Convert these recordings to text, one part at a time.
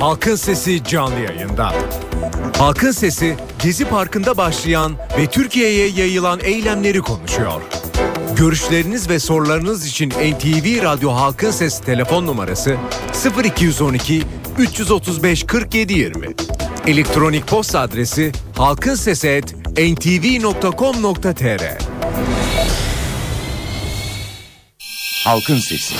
Halkın Sesi canlı yayında. Halkın Sesi Gezi Parkı'nda başlayan ve Türkiye'ye yayılan eylemleri konuşuyor. Görüşleriniz ve sorularınız için NTV Radyo Halkın Sesi telefon numarası 0212 335 47 20. Elektronik posta adresi halkinsesi@ntv.com.tr. Halkın Sesi.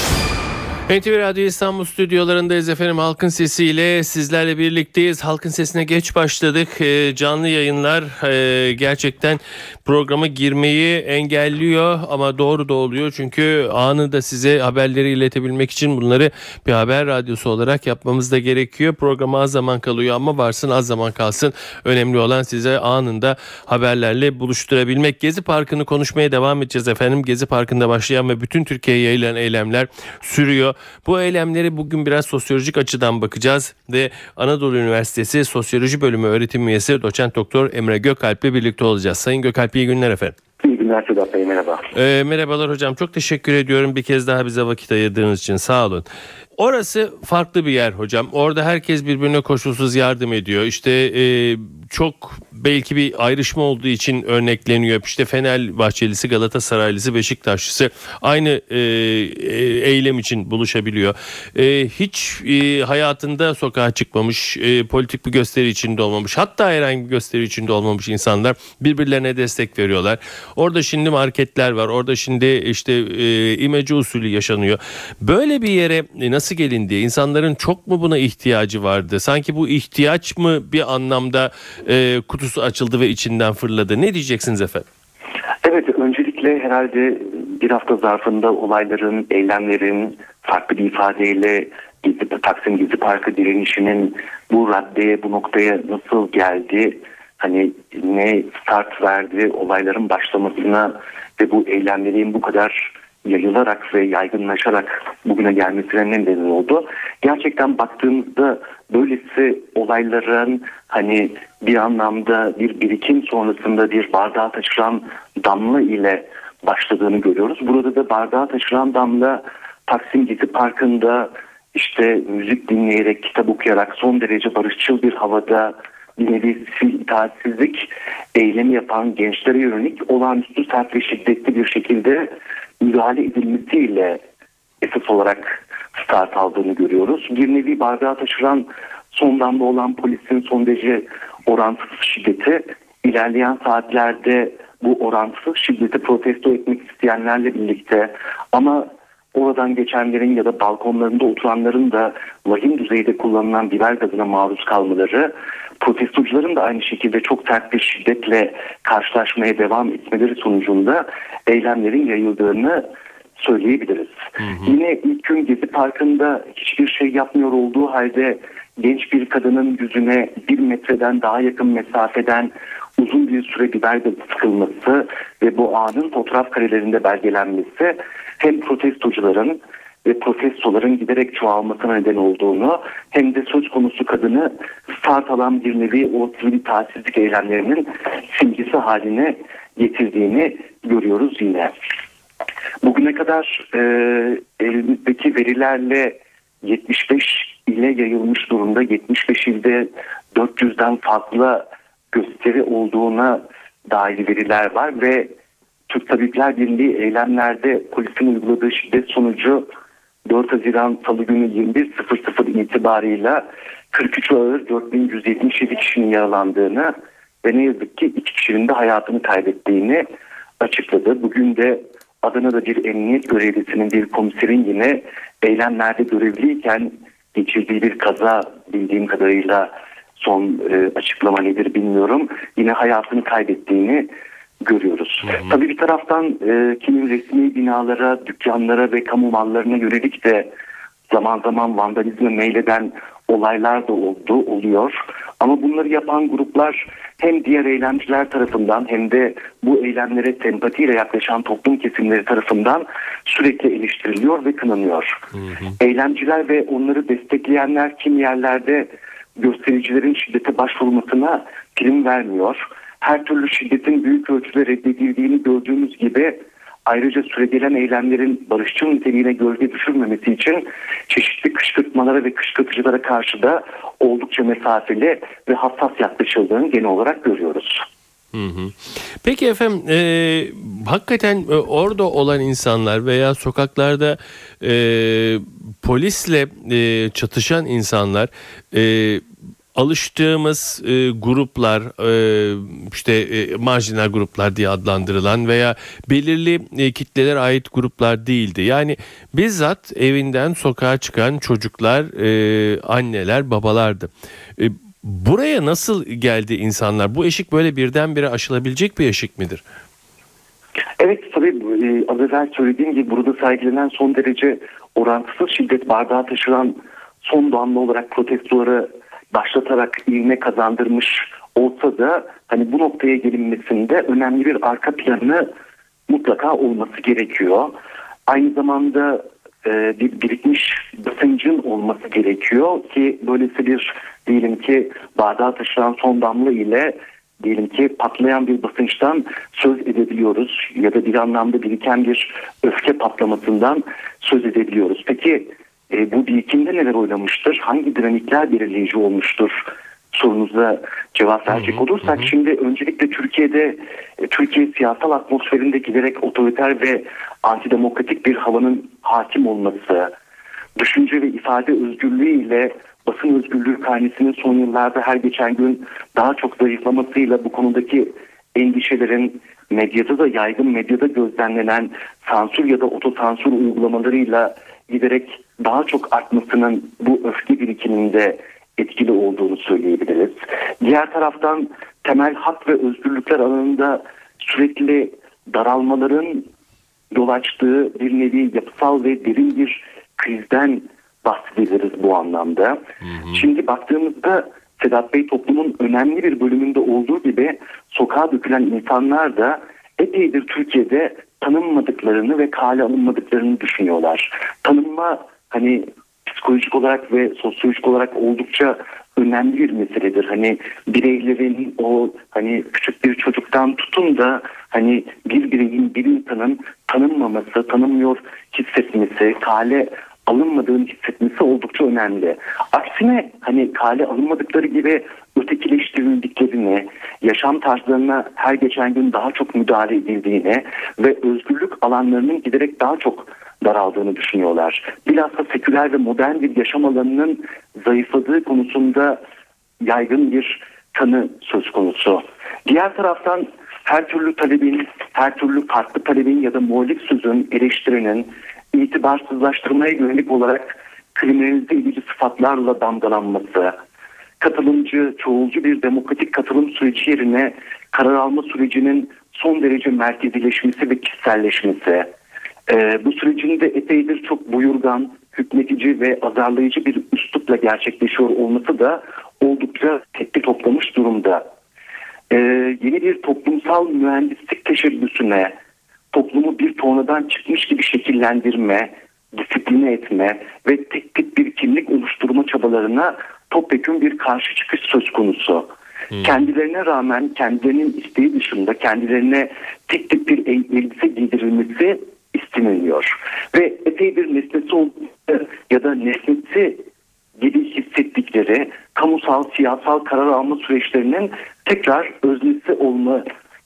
NTV Radyo İstanbul stüdyolarındayız efendim. Halkın sesiyle sizlerle birlikteyiz. Halkın sesine geç başladık. E, canlı yayınlar e, gerçekten programa girmeyi engelliyor ama doğru da oluyor. Çünkü anında size haberleri iletebilmek için bunları bir haber radyosu olarak yapmamız da gerekiyor. Programa az zaman kalıyor ama varsın az zaman kalsın. Önemli olan size anında haberlerle buluşturabilmek. Gezi Parkı'nı konuşmaya devam edeceğiz efendim. Gezi Parkı'nda başlayan ve bütün Türkiye'ye yayılan eylemler sürüyor. Bu eylemleri bugün biraz sosyolojik açıdan bakacağız ve Anadolu Üniversitesi Sosyoloji Bölümü öğretim üyesi doçent doktor Emre Gökalp ile birlikte olacağız. Sayın Gökalp iyi günler efendim. İyi günler Sedat Bey merhaba. Ee, merhabalar hocam çok teşekkür ediyorum bir kez daha bize vakit ayırdığınız için sağ olun. Orası farklı bir yer hocam. Orada herkes birbirine koşulsuz yardım ediyor. İşte e, çok belki bir ayrışma olduğu için örnekleniyor. İşte Fenerbahçelisi, Galatasaraylısı, Beşiktaşlısı aynı e, e, eylem için buluşabiliyor. E, hiç e, hayatında sokağa çıkmamış, e, politik bir gösteri içinde olmamış, hatta herhangi bir gösteri içinde olmamış insanlar birbirlerine destek veriyorlar. Orada şimdi marketler var. Orada şimdi işte e, imece usulü yaşanıyor. Böyle bir yere nasıl gelindi? İnsanların çok mu buna ihtiyacı vardı? Sanki bu ihtiyaç mı bir anlamda e, kutusu açıldı ve içinden fırladı? Ne diyeceksiniz efendim? Evet öncelikle herhalde bir hafta zarfında olayların, eylemlerin farklı bir ifadeyle Gezi, Taksim Gezi Parkı direnişinin bu raddeye, bu noktaya nasıl geldi? Hani ne start verdi olayların başlamasına ve bu eylemlerin bu kadar yayılarak ve yaygınlaşarak bugüne gelmesine ne neden oldu? Gerçekten baktığımızda böylesi olayların hani bir anlamda bir birikim sonrasında bir bardağa taşıran damla ile başladığını görüyoruz. Burada da bardağa taşıran damla Taksim Gezi Parkı'nda işte müzik dinleyerek, kitap okuyarak son derece barışçıl bir havada bir nevi itaatsizlik eylemi yapan gençlere yönelik olağanüstü sert ve şiddetli bir şekilde müdahale edilmesiyle esas olarak start aldığını görüyoruz. Bir nevi bardağı taşıran son damla olan polisin son derece orantısız şiddeti ilerleyen saatlerde bu orantısız şiddeti protesto etmek isteyenlerle birlikte ama oradan geçenlerin ya da balkonlarında oturanların da vahim düzeyde kullanılan biber gazına maruz kalmaları, protestocuların da aynı şekilde çok sert bir şiddetle karşılaşmaya devam etmeleri sonucunda eylemlerin yayıldığını söyleyebiliriz. Hı hı. Yine ilk gün Gezi Parkı'nda hiçbir şey yapmıyor olduğu halde genç bir kadının yüzüne bir metreden daha yakın mesafeden uzun bir süre biber sıkılması ve bu anın fotoğraf karelerinde belgelenmesi hem protestocuların ve protestoların giderek çoğalmasına neden olduğunu hem de söz konusu kadını start alan bir nevi o sivil tacizlik eylemlerinin simgesi haline getirdiğini görüyoruz yine. Bugüne kadar e, elimizdeki verilerle 75 ile yayılmış durumda 75 ilde 400'den fazla gösteri olduğuna dair veriler var ve Türk Tabipler Birliği eylemlerde polisin uyguladığı şiddet sonucu 4 Haziran Salı günü 21.00 itibarıyla 43 ağır 4177 kişinin yaralandığını ve ne yazık ki iki kişinin de hayatını kaybettiğini açıkladı. Bugün de Adana'da bir emniyet görevlisinin bir komiserin yine eylemlerde görevliyken geçirdiği bir kaza bildiğim kadarıyla son e, açıklama nedir bilmiyorum. Yine hayatını kaybettiğini görüyoruz. Hı hı. Tabii bir taraftan e, kimi resmi binalara, dükkanlara ve kamu mallarına yönelik de zaman zaman vandalizme meyleden olaylar da oldu, oluyor. Ama bunları yapan gruplar hem diğer eylemciler tarafından hem de bu eylemlere sempatiyle yaklaşan toplum kesimleri tarafından sürekli eleştiriliyor ve kınanıyor. Hı hı. Eylemciler ve onları destekleyenler kim yerlerde göstericilerin şiddete başvurmasına prim vermiyor. Her türlü şiddetin büyük ölçüde reddedildiğini gördüğümüz gibi ayrıca süregelen eylemlerin barışçıl niteliğine gölge düşürmemesi için çeşitli kışkırtmalara ve kışkırtıcılara karşı da oldukça mesafeli ve hassas yaklaşıldığını genel olarak görüyoruz. Hı hı. Peki efendim e, hakikaten e, orada olan insanlar veya sokaklarda e, polisle e, çatışan insanlar e, alıştığımız e, gruplar e, işte e, marjinal gruplar diye adlandırılan veya belirli e, kitlelere ait gruplar değildi. Yani bizzat evinden sokağa çıkan çocuklar, e, anneler, babalardı. E, buraya nasıl geldi insanlar? Bu eşik böyle birdenbire aşılabilecek bir eşik midir? Evet tabii e, az evvel söylediğim gibi burada sergilenen son derece orantısız şiddet bardağı taşıran son damla olarak protestoları başlatarak ivme kazandırmış olsa da hani bu noktaya gelinmesinde önemli bir arka planı mutlaka olması gerekiyor. Aynı zamanda bir birikmiş basıncın olması gerekiyor ki böylesi bir diyelim ki bardağı taşıran son damla ile diyelim ki patlayan bir basınçtan söz edebiliyoruz ya da bir anlamda biriken bir öfke patlamasından söz edebiliyoruz. Peki e, bu birikimde neler oynamıştır? Hangi dinamikler belirleyici olmuştur? Sorunuza cevap verecek olursak şimdi öncelikle Türkiye'de e, Türkiye siyasal atmosferinde giderek otoriter ve antidemokratik bir havanın hakim olması, düşünce ve ifade özgürlüğü ile basın özgürlüğü karnesinin son yıllarda her geçen gün daha çok zayıflamasıyla bu konudaki endişelerin medyada da yaygın medyada gözlemlenen sansür ya da otosansür uygulamalarıyla giderek daha çok artmasının bu öfke birikiminde etkili olduğunu söyleyebiliriz. Diğer taraftan temel hak ve özgürlükler alanında sürekli daralmaların yol açtığı bir nevi yapısal ve derin bir krizden bahsedebiliriz bu anlamda. Hı hı. Şimdi baktığımızda Sedat Bey toplumun önemli bir bölümünde olduğu gibi sokağa dökülen insanlar da epeydir Türkiye'de tanınmadıklarını ve kale alınmadıklarını düşünüyorlar. Tanınma hani psikolojik olarak ve sosyolojik olarak oldukça önemli bir meseledir. Hani bireylerin o hani küçük bir çocuktan tutun da hani bir bireyin bir insanın tanınmaması, tanınmıyor hissetmesi, kale alınmadığını hissetmesi oldukça önemli. Aksine hani kale alınmadıkları gibi ötekileştirildiklerini, yaşam tarzlarına her geçen gün daha çok müdahale edildiğini ve özgürlük alanlarının giderek daha çok daraldığını düşünüyorlar. Bilhassa seküler ve modern bir yaşam alanının zayıfladığı konusunda yaygın bir tanı söz konusu. Diğer taraftan her türlü talebin, her türlü farklı talebin ya da muhalif sözün, eleştirinin itibarsızlaştırmaya yönelik olarak kriminalize edici sıfatlarla damgalanması, katılımcı, çoğulcu bir demokratik katılım süreci yerine karar alma sürecinin son derece merkezileşmesi ve kişiselleşmesi, e, bu sürecin de epeydir çok buyurgan, hükmetici ve azarlayıcı bir üslupla gerçekleşiyor olması da oldukça tepki toplamış durumda. E, yeni bir toplumsal mühendislik teşebbüsüne, toplumu bir tornadan çıkmış gibi şekillendirme, disipline etme ve tek tip bir kimlik oluşturma çabalarına topyekun bir karşı çıkış söz konusu. Hmm. Kendilerine rağmen kendilerinin isteği dışında kendilerine tek tip bir elbise giydirilmesi isteniliyor. Ve epey bir nesnesi ya da nesnesi gibi hissettikleri kamusal siyasal karar alma süreçlerinin tekrar öznesi olma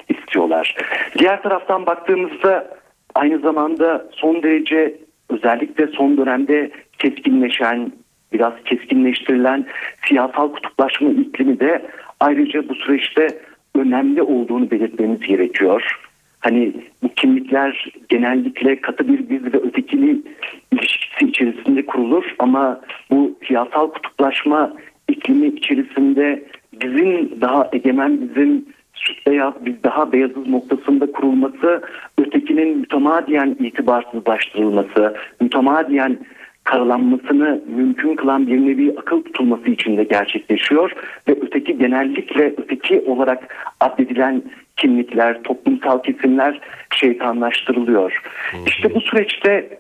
istiyorlar. Diğer taraftan baktığımızda aynı zamanda son derece özellikle son dönemde keskinleşen, biraz keskinleştirilen siyasal kutuplaşma iklimi de ayrıca bu süreçte önemli olduğunu belirtmemiz gerekiyor. Hani bu kimlikler genellikle katı bir biz ve ötekili ilişkisi içerisinde kurulur ama bu siyasal kutuplaşma iklimi içerisinde bizim daha egemen bizim süt beyaz biz daha beyazız noktasında kurulması ötekinin mütemadiyen itibarsızlaştırılması mütemadiyen karalanmasını mümkün kılan bir nevi akıl tutulması içinde gerçekleşiyor ve öteki genellikle öteki olarak addedilen kimlikler, toplumsal kesimler şeytanlaştırılıyor. İşte bu süreçte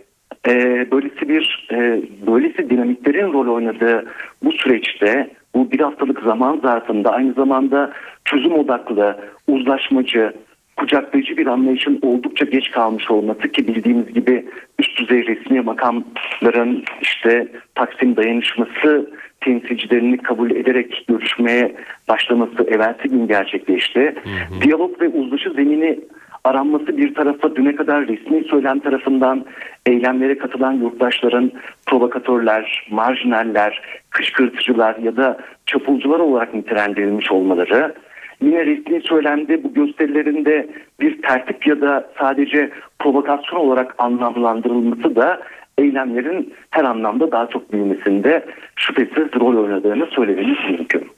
e, böylesi bir e, böylesi dinamiklerin rol oynadığı bu süreçte bu bir haftalık zaman zarfında aynı zamanda çözüm odaklı, uzlaşmacı, kucaklayıcı bir anlayışın oldukça geç kalmış olması ki bildiğimiz gibi üst düzey resmi makamların işte Taksim dayanışması temsilcilerini kabul ederek görüşmeye başlaması evvelsi gün gerçekleşti. Diyalog ve uzlaşı zemini aranması bir tarafa düne kadar resmi söylem tarafından eylemlere katılan yurttaşların provokatörler, marjinaller, kışkırtıcılar ya da çapulcular olarak nitelendirilmiş olmaları yine resmi söylemde bu gösterilerinde bir tertip ya da sadece provokasyon olarak anlamlandırılması da eylemlerin her anlamda daha çok büyümesinde şüphesiz rol oynadığını söylememiz mümkün.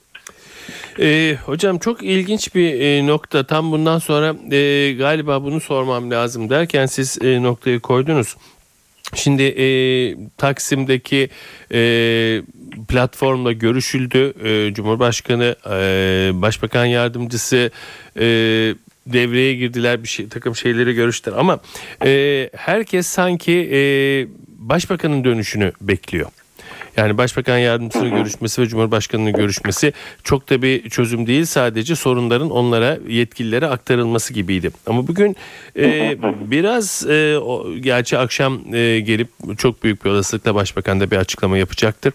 E, hocam çok ilginç bir e, nokta. Tam bundan sonra e, galiba bunu sormam lazım derken siz e, noktayı koydunuz. Şimdi e, Taksim'deki e, platformla görüşüldü. E, Cumhurbaşkanı, e, Başbakan Yardımcısı e, devreye girdiler bir şey takım şeyleri görüştüler ama e, herkes sanki e, Başbakanın dönüşünü bekliyor. Yani Başbakan Yardımcısının görüşmesi ve Cumhurbaşkanı'nın görüşmesi çok da bir çözüm değil. Sadece sorunların onlara yetkililere aktarılması gibiydi. Ama bugün e, biraz e, o, gerçi akşam e, gelip çok büyük bir olasılıkla Başbakan da bir açıklama yapacaktır.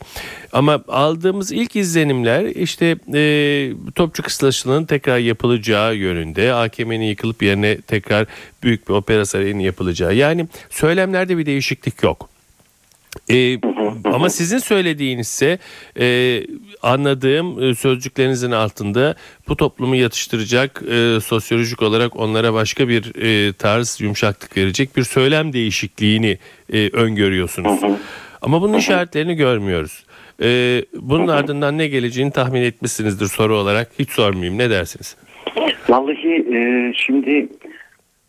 Ama aldığımız ilk izlenimler işte e, topçu kısıtlaşının tekrar yapılacağı yönünde. AKM'nin yıkılıp yerine tekrar büyük bir opera sarayının yapılacağı. Yani söylemlerde bir değişiklik yok. Ee, ama sizin söylediğinizse e, anladığım e, sözcüklerinizin altında bu toplumu yatıştıracak e, sosyolojik olarak onlara başka bir e, tarz yumuşaklık verecek bir söylem değişikliğini e, öngörüyorsunuz. Ama bunun işaretlerini görmüyoruz. E, bunun ardından ne geleceğini tahmin etmişsinizdir soru olarak. Hiç sormayayım ne dersiniz? Vallahi e, şimdi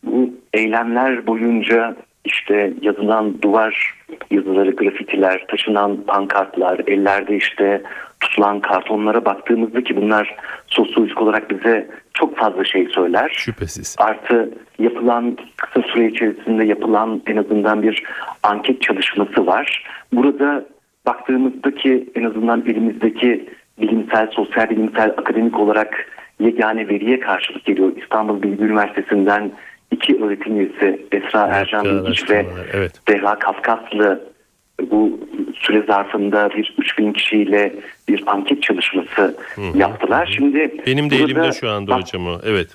bu eylemler boyunca işte yazılan duvar yazıları, grafitiler, taşınan pankartlar, ellerde işte tutulan kartonlara baktığımızda ki bunlar sosyolojik olarak bize çok fazla şey söyler. Şüphesiz. Artı yapılan kısa süre içerisinde yapılan en azından bir anket çalışması var. Burada baktığımızda ki en azından elimizdeki bilimsel, sosyal bilimsel, akademik olarak yegane veriye karşılık geliyor. İstanbul Bilgi Üniversitesi'nden iki öğretim üyesi Esra Ercan Bilgiç ve evet. Zehra Kafkaslı bu süre zarfında bir 3000 kişiyle bir anket çalışması yaptılar. Şimdi Benim de burada- elimde şu anda bak- hocam o. Evet.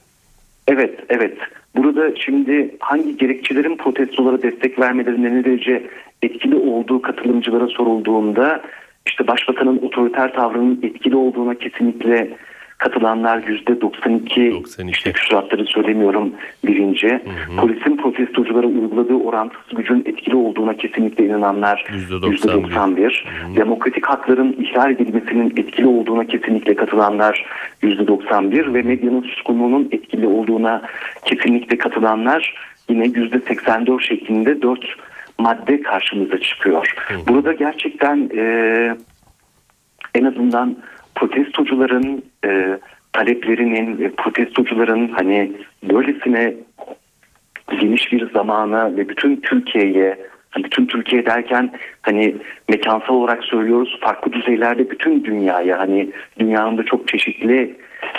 Evet, evet. Burada şimdi hangi gerekçelerin protestolara destek vermelerine ne derece etkili olduğu katılımcılara sorulduğunda işte başbakanın otoriter tavrının etkili olduğuna kesinlikle katılanlar yüzde 92, 92. işte küsuratları söylemiyorum birinci. Polisin protestoculara uyguladığı orantısız gücün etkili olduğuna kesinlikle inananlar Yüzde yüzde 91. 91. Demokratik hakların ihlal edilmesinin etkili olduğuna kesinlikle katılanlar yüzde 91 ve medyanın suskunluğunun etkili olduğuna kesinlikle katılanlar yine yüzde 84 şeklinde 4 madde karşımıza çıkıyor. Burada gerçekten e, en azından protestocuların e, taleplerinin ve protestocuların hani böylesine geniş bir zamana ve bütün Türkiye'ye hani bütün Türkiye derken hani mekansal olarak söylüyoruz farklı düzeylerde bütün dünyaya hani dünyanın da çok çeşitli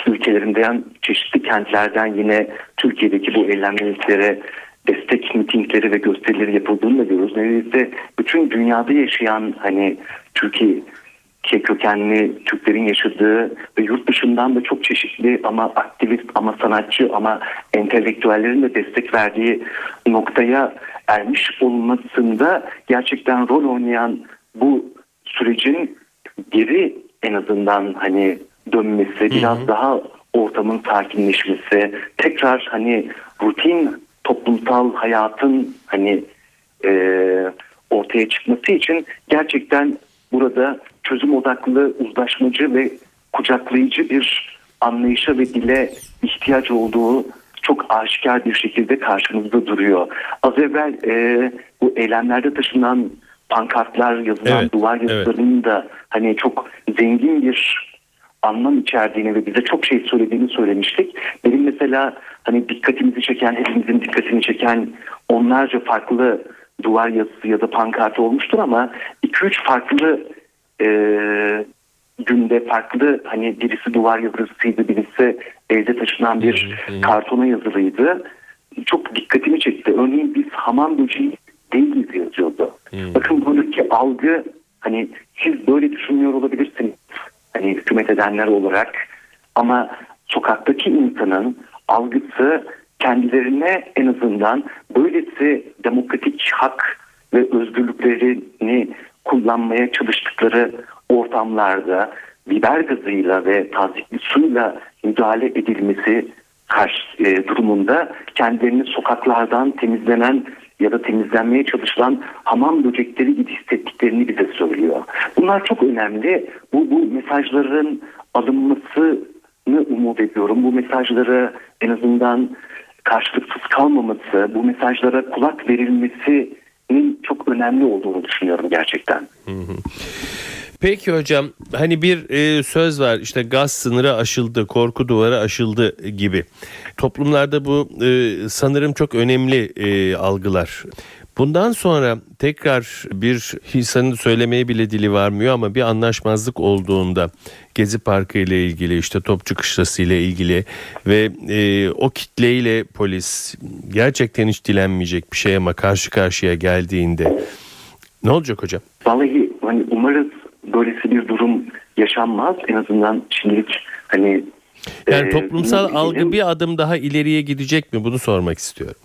ülkelerinden çeşitli kentlerden yine Türkiye'deki bu eylemlere destek mitingleri ve gösterileri yapıldığını da görüyoruz. Neredeyse bütün dünyada yaşayan hani Türkiye Türkiye kökenli Türklerin yaşadığı ve yurt dışından da çok çeşitli ama aktivist ama sanatçı ama entelektüellerin de destek verdiği noktaya ermiş olmasında gerçekten rol oynayan bu sürecin geri en azından hani dönmesi biraz daha ortamın sakinleşmesi tekrar hani rutin toplumsal hayatın hani e, ortaya çıkması için gerçekten burada çözüm odaklı, uzlaşmacı ve kucaklayıcı bir anlayışa ve dile ihtiyaç olduğu çok aşikar bir şekilde karşımızda duruyor. Az evvel e, bu eylemlerde taşınan pankartlar, yazılan Evet, duvar yazılarının da hani çok zengin bir anlam içerdiğini ve bize çok şey söylediğini söylemiştik. Benim mesela hani dikkatimizi çeken, hepimizin dikkatini çeken onlarca farklı duvar yazısı ya da pankartı olmuştur ama 2-3 farklı e, gün üzerinde farklı hani birisi duvar yazısıydı birisi evde taşınan bir kartona yazılıydı. Çok dikkatimi çekti. Örneğin biz hamam böceği değiliz yazıyordu. Bakın buradaki algı hani siz böyle düşünmüyor olabilirsiniz. Hani hükümet edenler olarak ama sokaktaki insanın algısı kendilerine en azından böylesi demokratik hak ve özgürlüklerini kullanmaya çalıştıkları ortamlarda biber gazıyla ve tazikli suyla müdahale edilmesi karşı e, durumunda kendilerini sokaklardan temizlenen ya da temizlenmeye çalışılan hamam böcekleri gibi hissettiklerini bize söylüyor. Bunlar çok önemli. Bu, bu mesajların alınmasını umut ediyorum. Bu mesajları en azından karşılıksız kalmaması, bu mesajlara kulak verilmesinin çok önemli olduğunu düşünüyorum gerçekten. Peki hocam hani bir e, söz var işte gaz sınırı aşıldı, korku duvarı aşıldı gibi. Toplumlarda bu e, sanırım çok önemli e, algılar. Bundan sonra tekrar bir insanın söylemeye bile dili varmıyor ama bir anlaşmazlık olduğunda Gezi Parkı ile ilgili işte Topçu Kışlası ile ilgili ve e, o kitleyle polis gerçekten hiç dilenmeyecek bir şey ama karşı karşıya geldiğinde ne olacak hocam? Vallahi hani umarız böylesi bir durum yaşanmaz. En azından şimdilik hani Yani e, toplumsal algı bir adım daha ileriye gidecek mi? Bunu sormak istiyorum.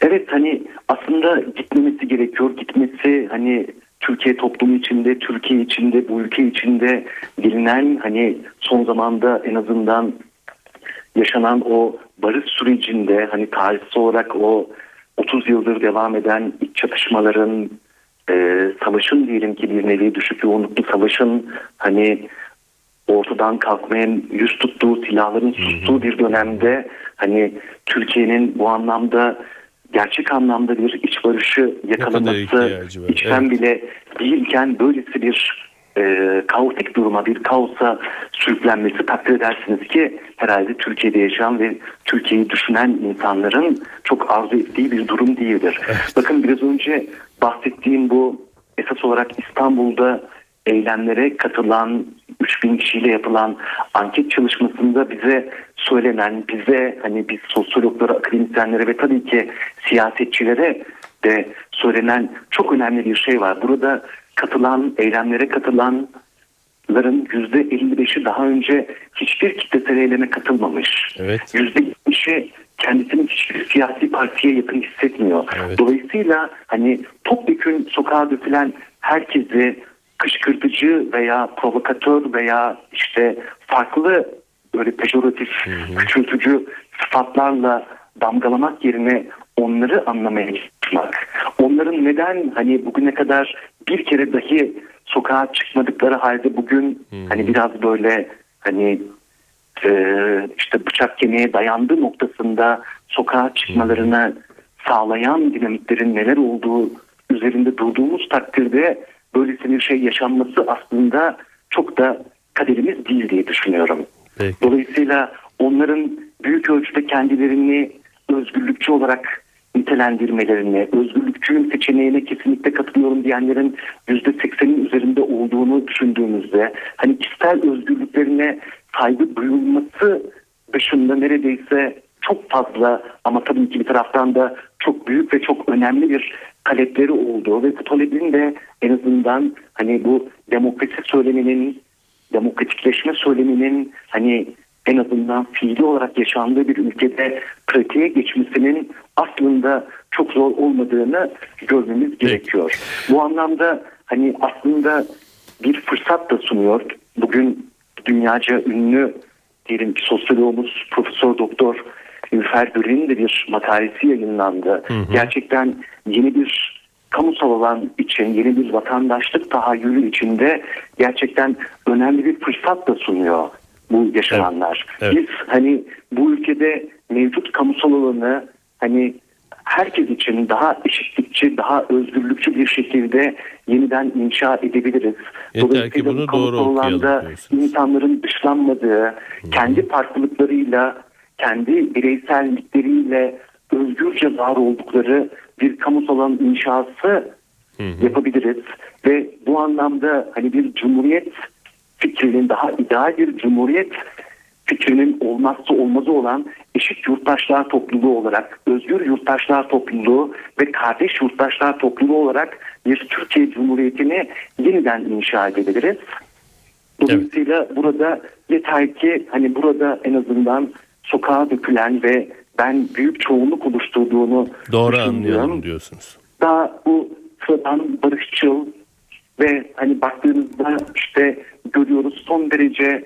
Evet hani aslında gitmemesi gerekiyor. Gitmesi hani Türkiye toplumu içinde, Türkiye içinde, bu ülke içinde bilinen hani son zamanda en azından yaşanan o barış sürecinde hani tarihsel olarak o 30 yıldır devam eden iç çatışmaların e, savaşın diyelim ki bir nevi düşük yoğunluklu savaşın hani ortadan kalkmayan yüz tuttuğu silahların sustuğu bir dönemde hani Türkiye'nin bu anlamda gerçek anlamda bir iç barışı yakalaması içten evet. bile değilken böylesi bir e, kaotik duruma bir kaosa sürüklenmesi takdir edersiniz ki herhalde Türkiye'de yaşayan ve Türkiye'yi düşünen insanların çok arzu ettiği bir durum değildir. Bakın biraz önce bahsettiğim bu esas olarak İstanbul'da eylemlere katılan 3000 kişiyle yapılan anket çalışmasında bize söylenen, bize hani biz sosyologlara, akademisyenlere ve tabii ki siyasetçilere de söylenen çok önemli bir şey var. Burada katılan, eylemlere katılanların %55'i daha önce hiçbir kitlesel eyleme katılmamış. Evet. %70'i kendisini hiçbir siyasi partiye yakın hissetmiyor. Evet. Dolayısıyla hani topyekün sokağa dökülen herkesi kışkırtıcı veya provokatör veya işte farklı böyle pejoratif, küçültücü sıfatlarla damgalamak yerine onları anlamaya çalışmak. Onların neden hani bugüne kadar bir kere dahi sokağa çıkmadıkları halde bugün hani biraz böyle hani e, işte bıçak kemiğe dayandığı noktasında sokağa çıkmalarını sağlayan dinamiklerin neler olduğu üzerinde durduğumuz takdirde böylesi bir şey yaşanması aslında çok da kaderimiz değil diye düşünüyorum. Peki. Dolayısıyla onların büyük ölçüde kendilerini özgürlükçü olarak nitelendirmelerini, özgürlükçüyüm seçeneğine kesinlikle katılıyorum diyenlerin %80'in üzerinde olduğunu düşündüğümüzde hani kişisel özgürlüklerine saygı duyulması dışında neredeyse çok fazla ama tabii ki bir taraftan da çok büyük ve çok önemli bir talepleri olduğu ve bu talebin de en azından hani bu demokrasi söyleminin demokratikleşme söyleminin hani en azından fiili olarak yaşandığı bir ülkede pratiğe geçmesinin aslında çok zor olmadığını görmemiz gerekiyor. Bu anlamda hani aslında bir fırsat da sunuyor. Bugün dünyaca ünlü diyelim ki sosyologumuz Profesör Doktor Ülfer Gürel'in de bir makalesi yayınlandı. Gerçekten yeni bir kamusal alan için, yeni bir vatandaşlık tahayyülü içinde gerçekten önemli bir fırsat da sunuyor bu yaşananlar. Evet, evet. Biz hani bu ülkede mevcut kamusal alanı hani herkes için daha eşitlikçi, daha özgürlükçü bir şekilde yeniden inşa edebiliriz. Yeter ki bunu bu doğru alanda insanların dışlanmadığı, kendi farklılıklarıyla, kendi bireysellikleriyle özgürce var oldukları bir kamusal inşası yapabiliriz. Ve bu anlamda hani bir cumhuriyet fikrinin daha ideal bir cumhuriyet fikrinin olmazsa olmazı olan eşit yurttaşlar topluluğu olarak, özgür yurttaşlar topluluğu ve kardeş yurttaşlar topluluğu olarak bir Türkiye Cumhuriyeti'ni yeniden inşa edebiliriz. Dolayısıyla burada yeter ki hani burada en azından sokağa dökülen ve ben büyük çoğunluk oluşturduğunu Doğru anlayalım diyorsunuz. daha bu sıradan barışçıl ve hani baktığınızda işte görüyoruz son derece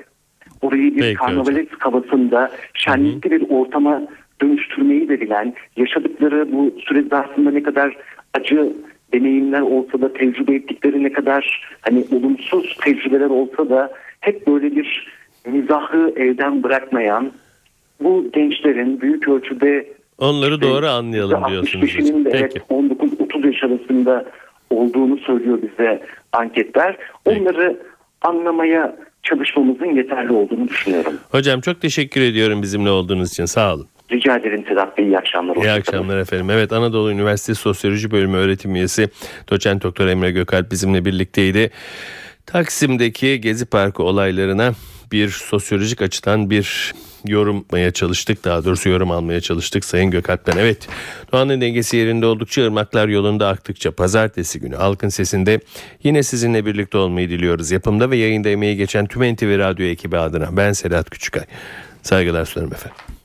orayı bir karnavalesk havasında şenlikli bir ortama dönüştürmeyi de bilen yaşadıkları bu süre zarfında ne kadar acı deneyimler olsa da tecrübe ettikleri ne kadar hani olumsuz tecrübeler olsa da hep böyle bir mizahı elden bırakmayan bu gençlerin büyük ölçüde Onları doğru anlayalım diyorsunuz. hocam. %65'inin de evet Peki. 19-30 yaş arasında olduğunu söylüyor bize anketler. Peki. Onları anlamaya çalışmamızın yeterli olduğunu düşünüyorum. Hocam çok teşekkür ediyorum bizimle olduğunuz için. Sağ olun. Rica ederim Sedat Bey. iyi akşamlar. İyi akşamlar efendim. Evet Anadolu Üniversitesi Sosyoloji Bölümü öğretim üyesi doçent doktor Emre Gökalp bizimle birlikteydi. Taksim'deki Gezi Parkı olaylarına bir sosyolojik açıdan bir yorumlamaya çalıştık. Daha doğrusu yorum almaya çalıştık Sayın Gökalp'ten. Evet doğanın dengesi yerinde oldukça ırmaklar yolunda aktıkça pazartesi günü halkın sesinde yine sizinle birlikte olmayı diliyoruz. Yapımda ve yayında emeği geçen tüm NTV Radyo ekibi adına ben Sedat Küçükay. Saygılar sunarım efendim.